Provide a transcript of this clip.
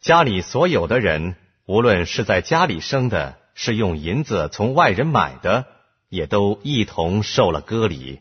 家里所有的人无论是在家里生的是用银子从外人买的也都一同受了割礼。